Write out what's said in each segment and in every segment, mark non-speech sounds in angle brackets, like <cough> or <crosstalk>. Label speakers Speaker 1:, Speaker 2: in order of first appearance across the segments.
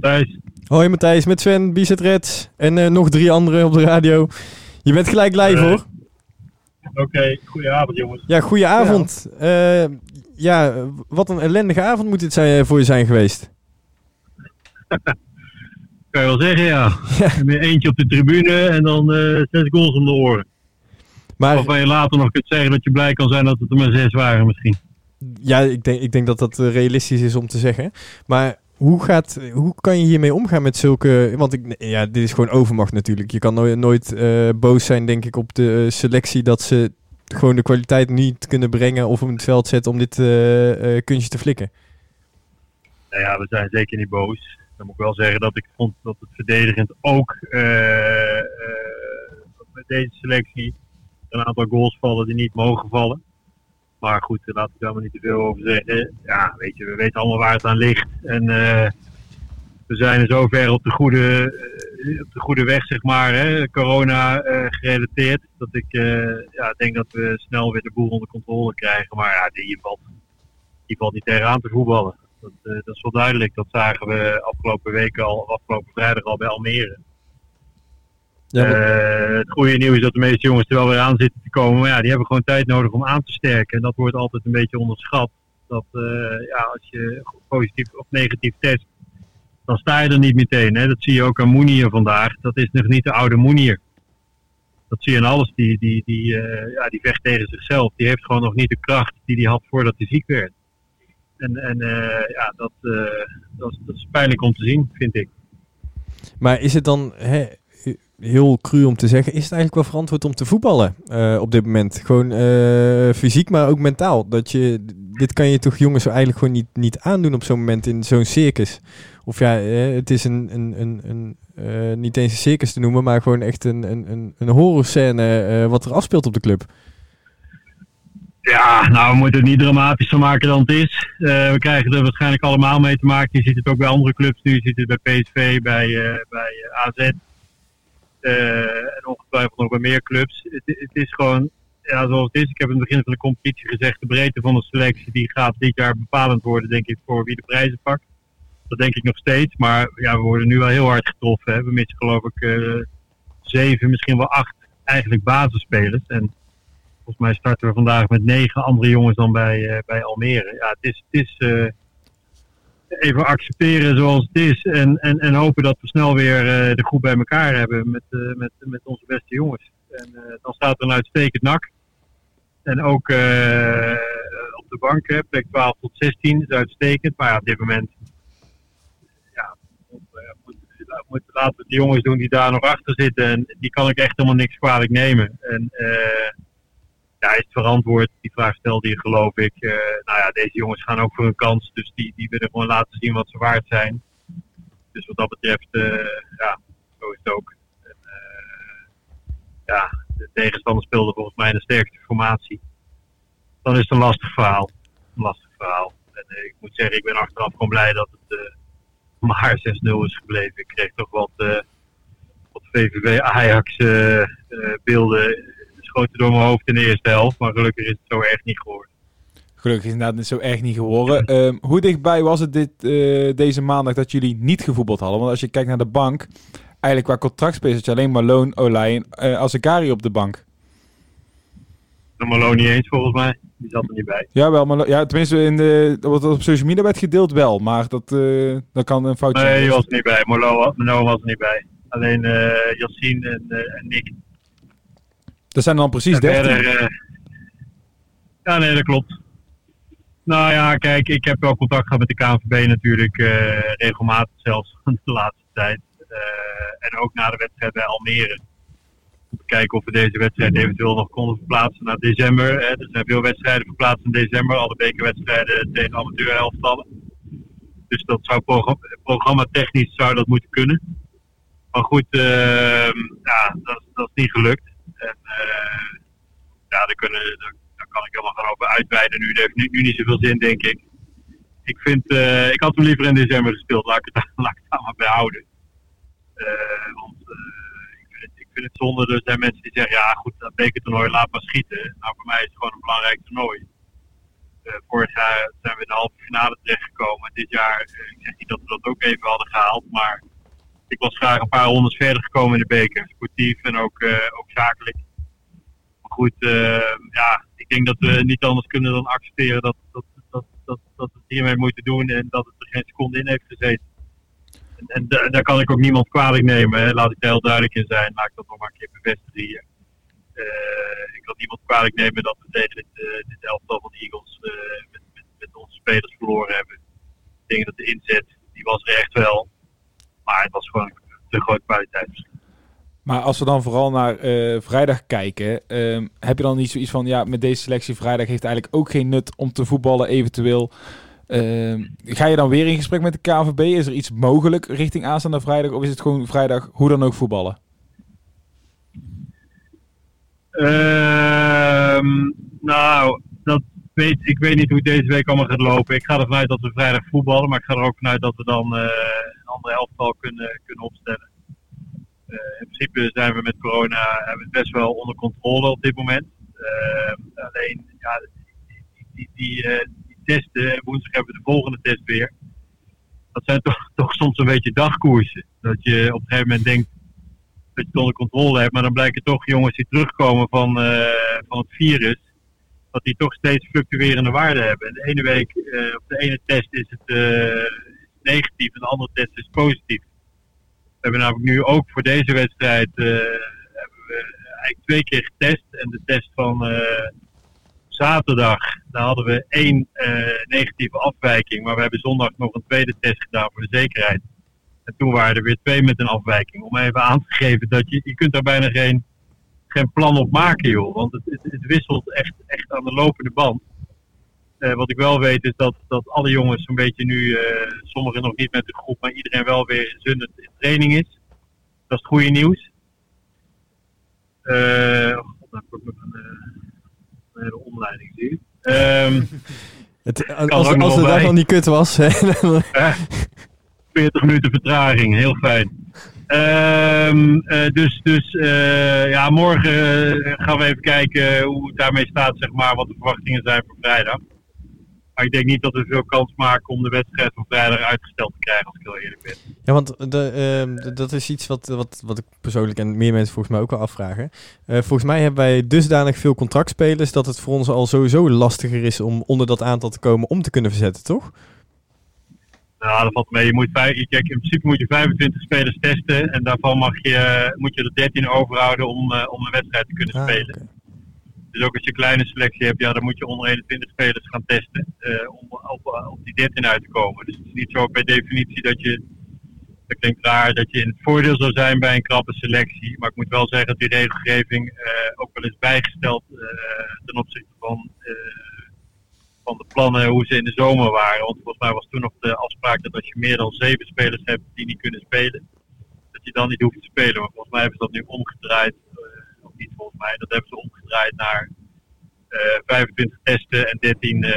Speaker 1: Matthijs.
Speaker 2: Hoi Matthijs, met Sven, Bizet Reds en eh, nog drie anderen op de radio. Je bent gelijk live
Speaker 1: Eh,
Speaker 2: hoor.
Speaker 1: Oké, goedenavond jongens.
Speaker 2: Ja, goeie avond. Ja. ja, wat een ellendige avond moet dit zijn, voor je zijn geweest. <laughs>
Speaker 1: Kan je wel zeggen, ja. <laughs>
Speaker 2: Ja.
Speaker 1: Met eentje op de tribune en dan eh, zes goals om de oren.
Speaker 2: Maar
Speaker 1: Waarvan je later nog kunt zeggen dat je blij kan zijn dat het er maar zes waren misschien.
Speaker 2: ja, ik denk, ik denk dat dat eh, realistisch is om te zeggen. Maar hoe, gaat, hoe kan je hiermee omgaan met zulke... Want ik, ja, dit is gewoon overmacht natuurlijk. Je kan nooit, nooit eh, boos zijn, denk ik, op de eh, selectie dat ze gewoon de kwaliteit niet kunnen brengen of op het veld zetten om dit eh, kunstje te flikken.
Speaker 1: Nou ja, we zijn zeker niet boos. Dan moet ik wel zeggen dat ik vond dat het verdedigend ook met deze selectie een aantal goals vallen die niet mogen vallen. Maar goed, daar laat ik daar maar niet te veel over zeggen. Ja, weet je, we weten allemaal waar het aan ligt. En eh, we zijn in zover op de goede, eh, op de goede weg, zeg maar, hè, corona eh, gerelateerd. Dat ik ja, denk dat we snel weer de boel onder controle krijgen. Maar ja, die valt, die valt niet tegenaan te voetballen. Dat, dat is wel duidelijk. Dat zagen we afgelopen week al, afgelopen vrijdag al bij Almere.
Speaker 2: Ja, maar-
Speaker 1: het goede nieuws is dat de meeste jongens er wel weer aan zitten te komen. Maar ja, die hebben gewoon tijd nodig om aan te sterken. En dat wordt altijd een beetje onderschat. Dat eh, ja, als je positief of negatief test, dan sta je er niet meteen. Hè. Dat zie je ook aan Moenier vandaag. Dat is nog niet de oude Moenier. Dat zie je aan alles. Die, die, die, eh, ja, die vecht tegen zichzelf. Die heeft gewoon nog niet de kracht die hij had voordat hij ziek werd. En, en eh, ja, dat, dat, is, dat is pijnlijk om te zien, vind ik.
Speaker 2: Maar is het dan hè, heel cru om te zeggen, is het eigenlijk wel verantwoord om te voetballen eh, op dit moment? Gewoon eh, fysiek, maar ook mentaal. Dat je, dit kan je toch jongens eigenlijk gewoon niet, niet aandoen op zo'n moment in zo'n circus. Of ja, eh, het is een, een, een, een niet eens een circus te noemen, maar gewoon echt een, een, een, een horrorscène wat er afspeelt op de club.
Speaker 1: Ja, nou, we moeten het niet dramatischer maken dan het is. We krijgen er waarschijnlijk allemaal mee te maken. Je ziet het ook bij andere clubs nu. Je ziet het bij PSV, bij, bij AZ. Eh, en ongetwijfeld nog bij meer clubs. Het, is gewoon ja, zoals het is. Ik heb in het begin van de competitie gezegd... de breedte van de selectie die gaat dit jaar bepalend worden, denk ik, voor wie de prijzen pakt. Dat denk ik nog steeds. Maar ja, we worden nu wel heel hard getroffen. Hè. We missen geloof ik eh, zeven, misschien wel acht eigenlijk basisspelers. En Volgens mij starten we vandaag met negen andere jongens dan bij, eh, bij Almere. Ja, het is, het is even accepteren zoals het is. En, en, en hopen dat we snel weer eh, de groep bij elkaar hebben met, eh, met, met onze beste jongens. En eh, dan staat er een uitstekend nak. En ook op de bank, hè, plek 12 tot 16 is uitstekend. Maar ja, op dit moment ja, moet, laten we de jongens doen die daar nog achter zitten. En die kan ik echt helemaal niks kwalijk nemen. En ja, is verantwoord? Die vraag stelde je geloof ik. Eh, nou ja, deze jongens gaan ook voor een kans. Dus die, die willen gewoon laten zien wat ze waard zijn. Dus wat dat betreft, eh, ja, zo is het ook. En, eh, ja, de tegenstander speelde volgens mij de sterkste formatie. Dan is het een lastig verhaal. Een lastig verhaal. En ik moet zeggen, ik ben achteraf gewoon blij dat het <laughs> maar 6-0 is gebleven. Ik kreeg toch wat, wat VVV Ajax beelden schoten door mijn hoofd in de eerste helft. Maar gelukkig is het zo erg niet geworden.
Speaker 3: Gelukkig is het inderdaad zo erg niet geworden. Ehm, hoe dichtbij was het dit, eh, deze maandag dat jullie niet gevoetbald hadden? Want als je kijkt naar de bank, eigenlijk qua contractspelers had je alleen Malone, Olij en uh, Azekari op de bank.
Speaker 1: De Malone niet eens volgens mij. Die zat er niet bij.
Speaker 3: Ja, wel, maar ja, tenminste in de, wat op social media werd gedeeld wel, maar dat, uh, dat kan een foutje
Speaker 1: Nee, die was er niet bij. Malone, Malone was er niet bij. Alleen uh, Yassine en, uh, en Nick.
Speaker 3: Dat zijn dan precies 13.
Speaker 1: Verder, uh, ja, nee, dat klopt. Nou ja, kijk, ik heb wel contact gehad met de KNVB natuurlijk, uh, regelmatig zelfs <laughs> de laatste tijd. Uh, en ook na de wedstrijd bij Almere. Om te kijken of we deze wedstrijd eventueel nog konden verplaatsen naar december. Hè. Er zijn veel wedstrijden verplaatst in december, alle bekerwedstrijden tegen amateurhelftallen. Dus dat zou programma, programma technisch zou dat moeten kunnen. Maar goed, uh, ja, dat, dat is niet gelukt. En uh, ja, daar, kunnen, kan ik helemaal gaan over uitweiden nu. Heeft nu, nu niet zoveel zin, denk ik. Ik, vind, uh, ik had hem liever in december gespeeld, laat ik het, <laughs> laat ik het daar maar bij houden. Uh, want ik vind, het, ik, het, zonde, er zijn mensen die zeggen, ja goed, dat bekertoernooi, laat maar schieten. Nou, voor mij is het gewoon een belangrijk toernooi. vorig jaar zijn we in de halve finale terechtgekomen. Dit jaar, ik zeg niet dat we dat ook even hadden gehaald, maar ik was graag een paar rondes verder gekomen in de beker. Sportief en ook, ook zakelijk. Maar goed, ja, ik denk dat we niet anders kunnen dan accepteren dat, dat, dat, dat, dat we het hiermee moeten doen en dat het er geen seconde in heeft gezeten. En, en daar kan ik ook niemand kwalijk nemen. Hè. Laat ik er heel duidelijk in zijn. Laat ik dat nog maar een keer bevestigen hier. Uh, ik kan niemand kwalijk nemen dat we tegen dit, elftal van de Eagles met, met, met, onze spelers verloren hebben. Ik denk dat de inzet, die was er echt wel. Maar het was gewoon te groot kwaliteitsverschil.
Speaker 3: Maar als we dan vooral naar vrijdag kijken, ehm, heb je dan niet zoiets van, ja, met deze selectie vrijdag heeft eigenlijk ook geen nut om te voetballen eventueel. Ehm, ga je dan weer in gesprek met de KVB? Is er iets mogelijk richting aanstaande vrijdag? Of is het gewoon vrijdag hoe dan ook voetballen?
Speaker 1: Ehm, nou, dat weet, ik weet niet hoe deze week allemaal gaat lopen. Ik ga ervan uit dat we vrijdag voetballen. Maar ik ga er ook vanuit dat we dan een andere elftal kunnen, kunnen opstellen. Uh, in principe zijn we met corona hebben we best wel onder controle op dit moment. Ehm, alleen, ja, die, die, die, uh, testen. Woensdag hebben we de volgende test weer. Dat zijn toch, toch soms een beetje dagkoersen. Dat je op een gegeven moment denkt dat je het onder controle hebt. Maar dan blijken toch jongens die terugkomen van, van het virus. Dat die toch steeds fluctuerende waarden hebben. En de ene week, op de ene test is het negatief en de andere test is positief. We hebben namelijk nu ook voor deze wedstrijd hebben we eigenlijk twee keer getest. En de test van zaterdag daar hadden we één uh, negatieve afwijking. Maar we hebben zondag nog een tweede test gedaan voor de zekerheid. En toen waren er weer twee met een afwijking. Om even aan te geven dat je, je kunt daar bijna geen, geen plan op maken, joh. Want het, het, het wisselt echt, echt aan de lopende band. Uh, wat ik wel weet is dat, dat alle jongens een beetje nu, uh, sommigen nog niet met de groep, maar iedereen wel weer in in training is. Dat is het goede nieuws. Uh, God, dan heb ik nog een een hele omleiding zie. Um, <laughs>
Speaker 2: het, als, als, als de dag nog niet kut was. Hè, <laughs>
Speaker 1: 40 minuten vertraging, heel fijn. Um, uh, dus dus uh, ja, morgen gaan we even kijken hoe het daarmee staat, zeg maar, wat de verwachtingen zijn voor vrijdag. Maar ik denk niet dat we veel kans maken om de wedstrijd van vrijdag uitgesteld te krijgen, als ik heel eerlijk ben.
Speaker 2: Ja, want de, uh, dat is iets wat, wat, wat ik persoonlijk en meer mensen volgens mij ook wel afvragen. Uh, volgens mij hebben wij dusdanig veel contractspelers dat het voor ons al sowieso lastiger is om onder dat aantal te komen om te kunnen verzetten, toch?
Speaker 1: Nou, dat valt mee. Je moet, kijk, in principe moet je 25 spelers testen en daarvan mag je, moet je er 13 overhouden om, uh, om een wedstrijd te kunnen ah, spelen. Okay. Dus ook als je een kleine selectie hebt, ja, dan moet je onder 21 spelers gaan testen uh, om op, op, die 13 uit te komen. Dus het is niet zo per definitie dat je, dat klinkt raar, dat je in het voordeel zou zijn bij een krappe selectie. Maar ik moet wel zeggen dat die regelgeving uh, ook wel is bijgesteld uh, ten opzichte van, van de plannen hoe ze in de zomer waren. Want volgens mij was toen nog de afspraak dat als je meer dan zeven spelers hebt die niet kunnen spelen, dat je dan niet hoeft te spelen. Maar volgens mij hebben ze dat nu omgedraaid niet volgens mij. Dat hebben ze omgedraaid naar uh, eh, 25 testen en 13 uh, uh,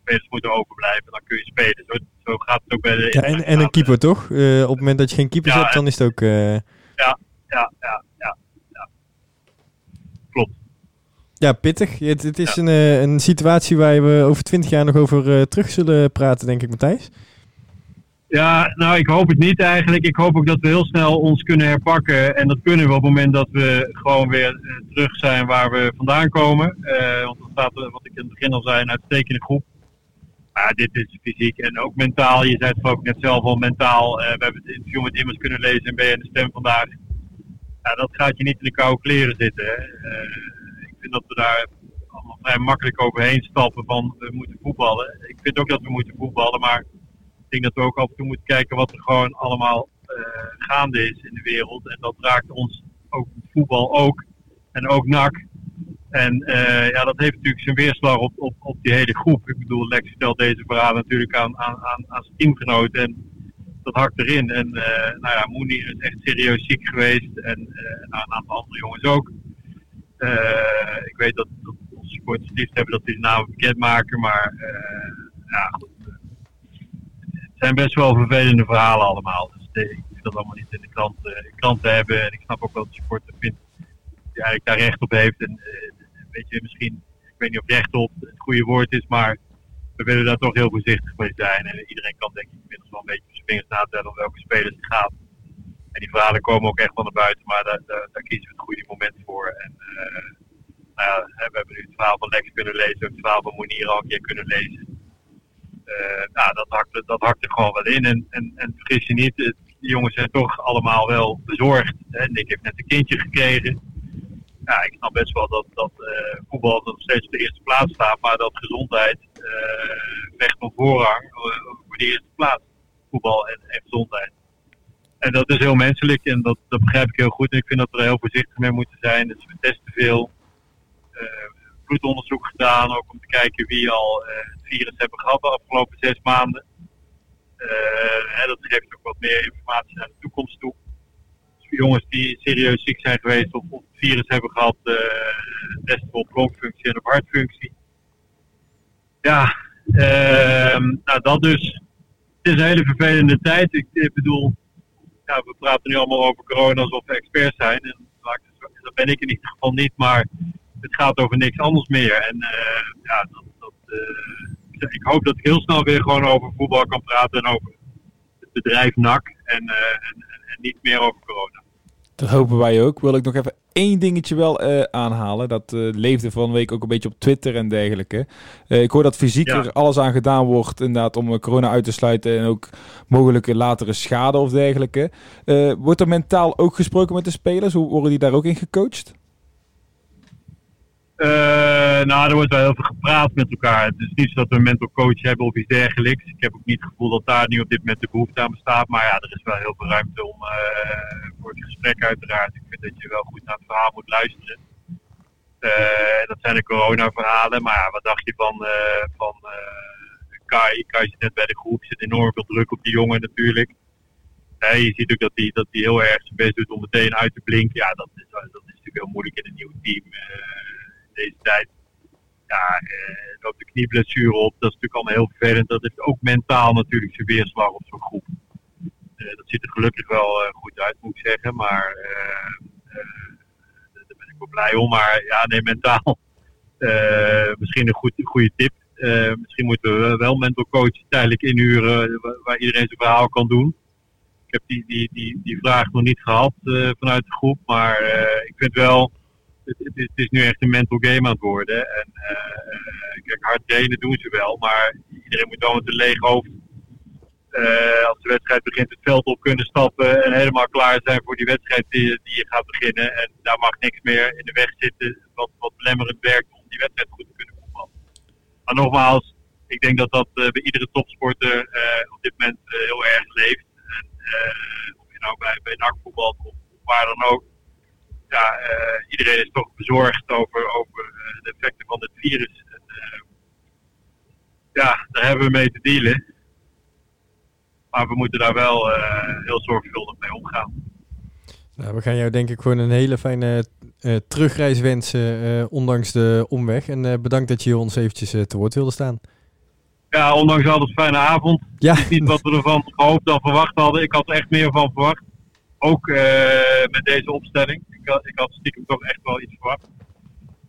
Speaker 1: spelers moeten overblijven. Dan kun je spelen. Zo, zo gaat het ook bij de.
Speaker 2: Ja, en, en een keeper toch? Op het moment dat je geen keeper ja, hebt, dan is het ook.
Speaker 1: Ja, ja, ja, ja, ja. Klopt.
Speaker 2: Ja, pittig. Het, het is ja. een, een situatie waar we over 20 jaar nog over terug zullen praten, denk ik, Matthijs.
Speaker 1: Ja, nou, ik hoop het niet eigenlijk. Ik hoop ook dat we heel snel ons kunnen herpakken. En dat kunnen we op het moment dat we gewoon weer uh, terug zijn waar we vandaan komen. Uh, want er staat, wat ik in het begin al zei, een uitstekende groep. Maar dit is fysiek en ook mentaal. Je zei het ook net zelf al mentaal. We hebben het interview met Immers kunnen lezen in BN De Stem vandaag. Ja, dat gaat je niet in de koude kleren zitten. Ik vind dat we daar allemaal vrij makkelijk overheen stappen van we moeten voetballen. Ik vind ook dat we moeten voetballen, maar dat we ook af en toe moeten kijken wat er gewoon allemaal uh, gaande is in de wereld. En dat raakt ons ook voetbal ook. En ook NAC. En uh, ja, dat heeft natuurlijk zijn weerslag op, op, op die hele groep. Ik bedoel, Lex stelt deze verhaal natuurlijk aan, aan, aan, aan zijn teamgenoten. En dat hakt erin. En uh, nou ja, Mooney is echt serieus ziek geweest. En een aantal andere jongens ook. ik weet dat, dat onze supporters liefst hebben dat die de namen bekendmaken. Maar ja, goed zijn best wel vervelende verhalen allemaal. Dus ik wil dat allemaal niet in de krant, krant hebben. En ik snap ook wel dat de supporter vindt die eigenlijk daar recht op heeft. En weet je, misschien ik weet niet of recht op het goede woord is, maar we willen daar toch heel voorzichtig mee zijn. En iedereen kan denk ik inmiddels wel een beetje op zijn vingers natellen om welke spelers het gaat. En die verhalen komen ook echt van naar buiten, maar daar, kiezen we het goede moment voor. En uh, nou ja, we hebben nu het verhaal van Lex kunnen lezen, het verhaal van Monier al een keer kunnen lezen. Uh, nou, dat hakt, dat hakt er gewoon wel in. En, en, en vergis je niet, de jongens zijn toch allemaal wel bezorgd. Hè. Nick heeft net een kindje gekregen ja, ik snap best wel dat, dat uh, voetbal nog steeds op de eerste plaats staat, maar dat gezondheid uh, vecht van voorrang voor de eerste plaats. Voetbal en, en, gezondheid. En dat is heel menselijk en dat, dat begrijp ik heel goed. En ik vind dat we er heel voorzichtig mee moeten zijn. Dus we testen veel. Bloedonderzoek gedaan, ook om te kijken wie al het virus hebben gehad de afgelopen zes maanden. Hè, dat geeft ook wat meer informatie naar de toekomst toe jongens die serieus ziek zijn geweest of, het virus hebben gehad, uh, testen op longfunctie en op hartfunctie. Ja, uh, nou dat dus. Het is een hele vervelende tijd. Ik, ik, bedoel, ja, we praten nu allemaal over corona alsof we experts zijn. En dat ben ik in ieder geval niet, maar het gaat over niks anders meer. En uh, ja, dat, dat, uh, ik hoop dat ik heel snel weer gewoon over voetbal kan praten en over het bedrijf NAC. En, uh, en, en niet meer over corona.
Speaker 3: Dat hopen wij ook. Wil ik nog even één dingetje wel uh, aanhalen. Dat uh, leefde van week ook een beetje op Twitter en dergelijke. Ik hoor dat fysiek ja. er alles aan gedaan wordt inderdaad om corona uit te sluiten en ook mogelijke latere schade of dergelijke. wordt er mentaal ook gesproken met de spelers? Hoe worden die daar ook in gecoacht?
Speaker 1: Uh, nou, er wordt wel heel veel gepraat met elkaar. Het is niet zo dat we een mental coach hebben of iets dergelijks. Ik heb ook niet het gevoel dat daar nu op dit moment de behoefte aan bestaat. Maar ja, er is wel heel veel ruimte om, uh, voor het gesprek uiteraard. Ik vind dat je wel goed naar het verhaal moet luisteren. Uh, dat zijn de corona-verhalen. Maar ja, wat dacht je van, van Kai? Kai zit net bij de groep. Zit enorm veel druk op die jongen natuurlijk. je ziet ook dat hij dat heel erg zijn best doet om meteen uit te blinken. Ja, dat is, dat is natuurlijk heel moeilijk in een nieuw team deze tijd. Ja, uh, loopt de knieblessure op. Dat is natuurlijk allemaal heel vervelend. Dat heeft ook mentaal natuurlijk zijn weerslag op zo'n groep. Uh, dat ziet er gelukkig wel uh, goed uit, moet ik zeggen. Maar daar ben ik wel blij om. Maar ja, nee, mentaal. misschien een, goed, goede tip. misschien moeten we wel mental coach tijdelijk inhuren waar, waar, iedereen zijn verhaal kan doen. Ik heb die, die, die, die vraag nog niet gehad vanuit de groep. Maar ik vind wel het, is nu echt een mental game aan het worden. En uh, kijk, hard trainen doen ze wel, maar iedereen moet wel met een leeg hoofd. Uh, als de wedstrijd begint het veld op kunnen stappen en helemaal klaar zijn voor die wedstrijd die, je gaat beginnen. En daar mag niks meer in de weg zitten wat, wat belemmerend werkt om die wedstrijd goed te kunnen voetballen. Maar nogmaals, ik denk dat dat uh, bij iedere topsporter op dit moment heel erg leeft. En, of je nou bij, bij NAC voetbalt of waar dan ook ja, uh, iedereen is toch bezorgd over, over uh, de effecten van het virus. En, uh, ja, daar hebben we mee te dealen. Maar we moeten daar wel heel zorgvuldig mee omgaan.
Speaker 2: Nou, we gaan jou denk ik gewoon een hele fijne terugreis wensen, ondanks de omweg. En bedankt dat je ons eventjes te woord wilde staan.
Speaker 1: Ja, ondanks alles fijne avond.
Speaker 2: Ja.
Speaker 1: Niet wat we ervan gehoopt of verwacht hadden. Ik had er echt meer van verwacht. Ook met deze opstelling ik had stiekem toch echt wel iets verwacht.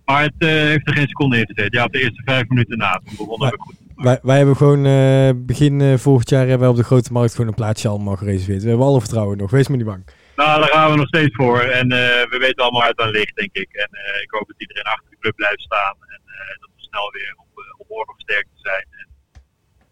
Speaker 1: Maar het uh, heeft er geen seconde in gezeten. Ja, op de eerste vijf minuten na. Toen begonnen we goed.
Speaker 2: Wij, wij hebben gewoon uh, begin uh, volgend jaar hebben we op de grote markt gewoon een plaatsje allemaal gereserveerd. We hebben alle vertrouwen nog. Wees maar niet bang.
Speaker 1: Nou, daar gaan we nog steeds voor. En we weten allemaal uit aan licht, denk ik. En ik hoop dat iedereen achter de club blijft staan. En dat we snel weer op, op orde versterkt zijn. En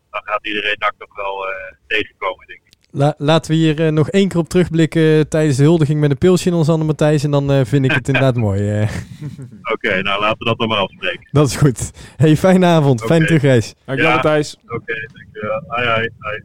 Speaker 1: dan gaat iedereen daar toch wel tegenkomen, denk ik.
Speaker 2: La, laten we hier uh, nog één keer op terugblikken tijdens de huldiging met een pilsje in ons handen, Matthijs. En dan uh, vind ik het inderdaad <laughs> mooi. Uh. <laughs>
Speaker 1: Oké, okay, nou laten we dat dan maar afspreken.
Speaker 2: Dat is goed. Hey, fijne avond. Okay. Fijne terugreis.
Speaker 3: Dankjewel, ja. Matthijs.
Speaker 1: Oké, okay, dankjewel. Hoi, hoi, hoi.